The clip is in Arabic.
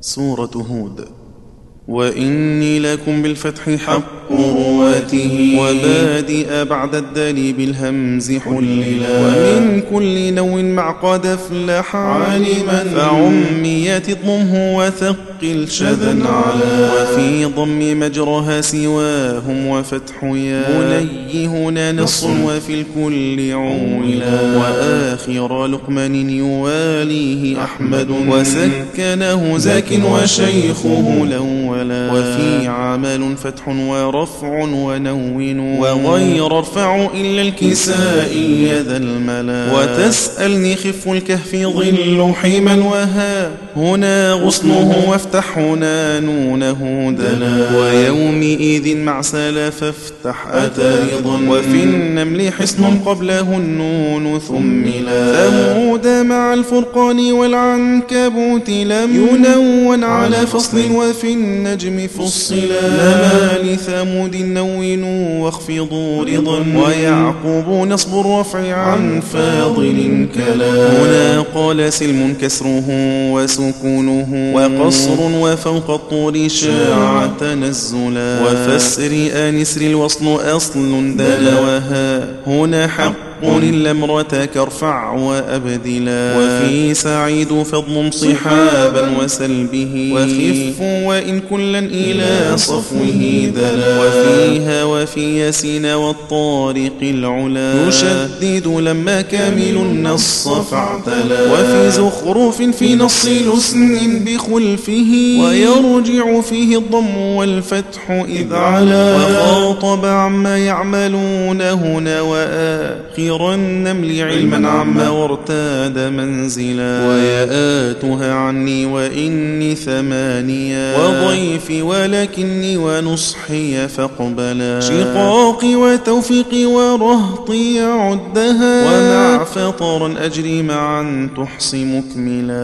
سورة هود. وإني لكم بالفتح حق رواته وبادئ بعد الدال بالهمز حللا. ومن كل نون مع قد أفلح عالما. فعميت اضممه وثقل شذا على وفي ضم مجراها سواهم وفتح يا بني هنا نص وفي الكل عولا وآخر لقمان يواليه أحمد وسكنه زاك وشيخه الأولا وفي عمل فتح ورفع ونون. وغير ارفع إلا الكسائي ذا الملا. وتسألني خف الكهف ظل حما وها. هنا غصنه وافتح هنا نونه. دنا ويومئذ مع سلف افتح أتى رضا وفي النمل حصن قبله النون ثملا ثمود مع الفرقان والعنكبوت لم ينون على فصل وفي النجم فصلا لما لثمود نون واخفضوا رضا. ويعقوب نصب الرفع عن فاضل كلا هنا قال سلم كسره وسكونه. وقصر وفوق الطور تنزلا وفسر آنسر الوصل أصل دلوها. هنا حق. قل الأمرة كارفع وأبدلا. وفي سعيد فضل صحابا وسلبه. وخف وإن كلا إلى صفوه دلا. وفيها وفي ياسين والطارق العلا. يشدد لما كامل النص فاعتلا. وفي زخرف في نص لسن بخلفه. ويرجع فيه الضم والفتح إذ علا. وخاطب عما يعملون هنا وآخر خير النمل علما عما وارتاد منزلا. ويآتها عني وإني ثمانيا وضيفي ولكني ونصحي فاقبلا. شقاقي وتوفيقي ورهطي عدها ومع فطرا أجري معا تحصي مكملا.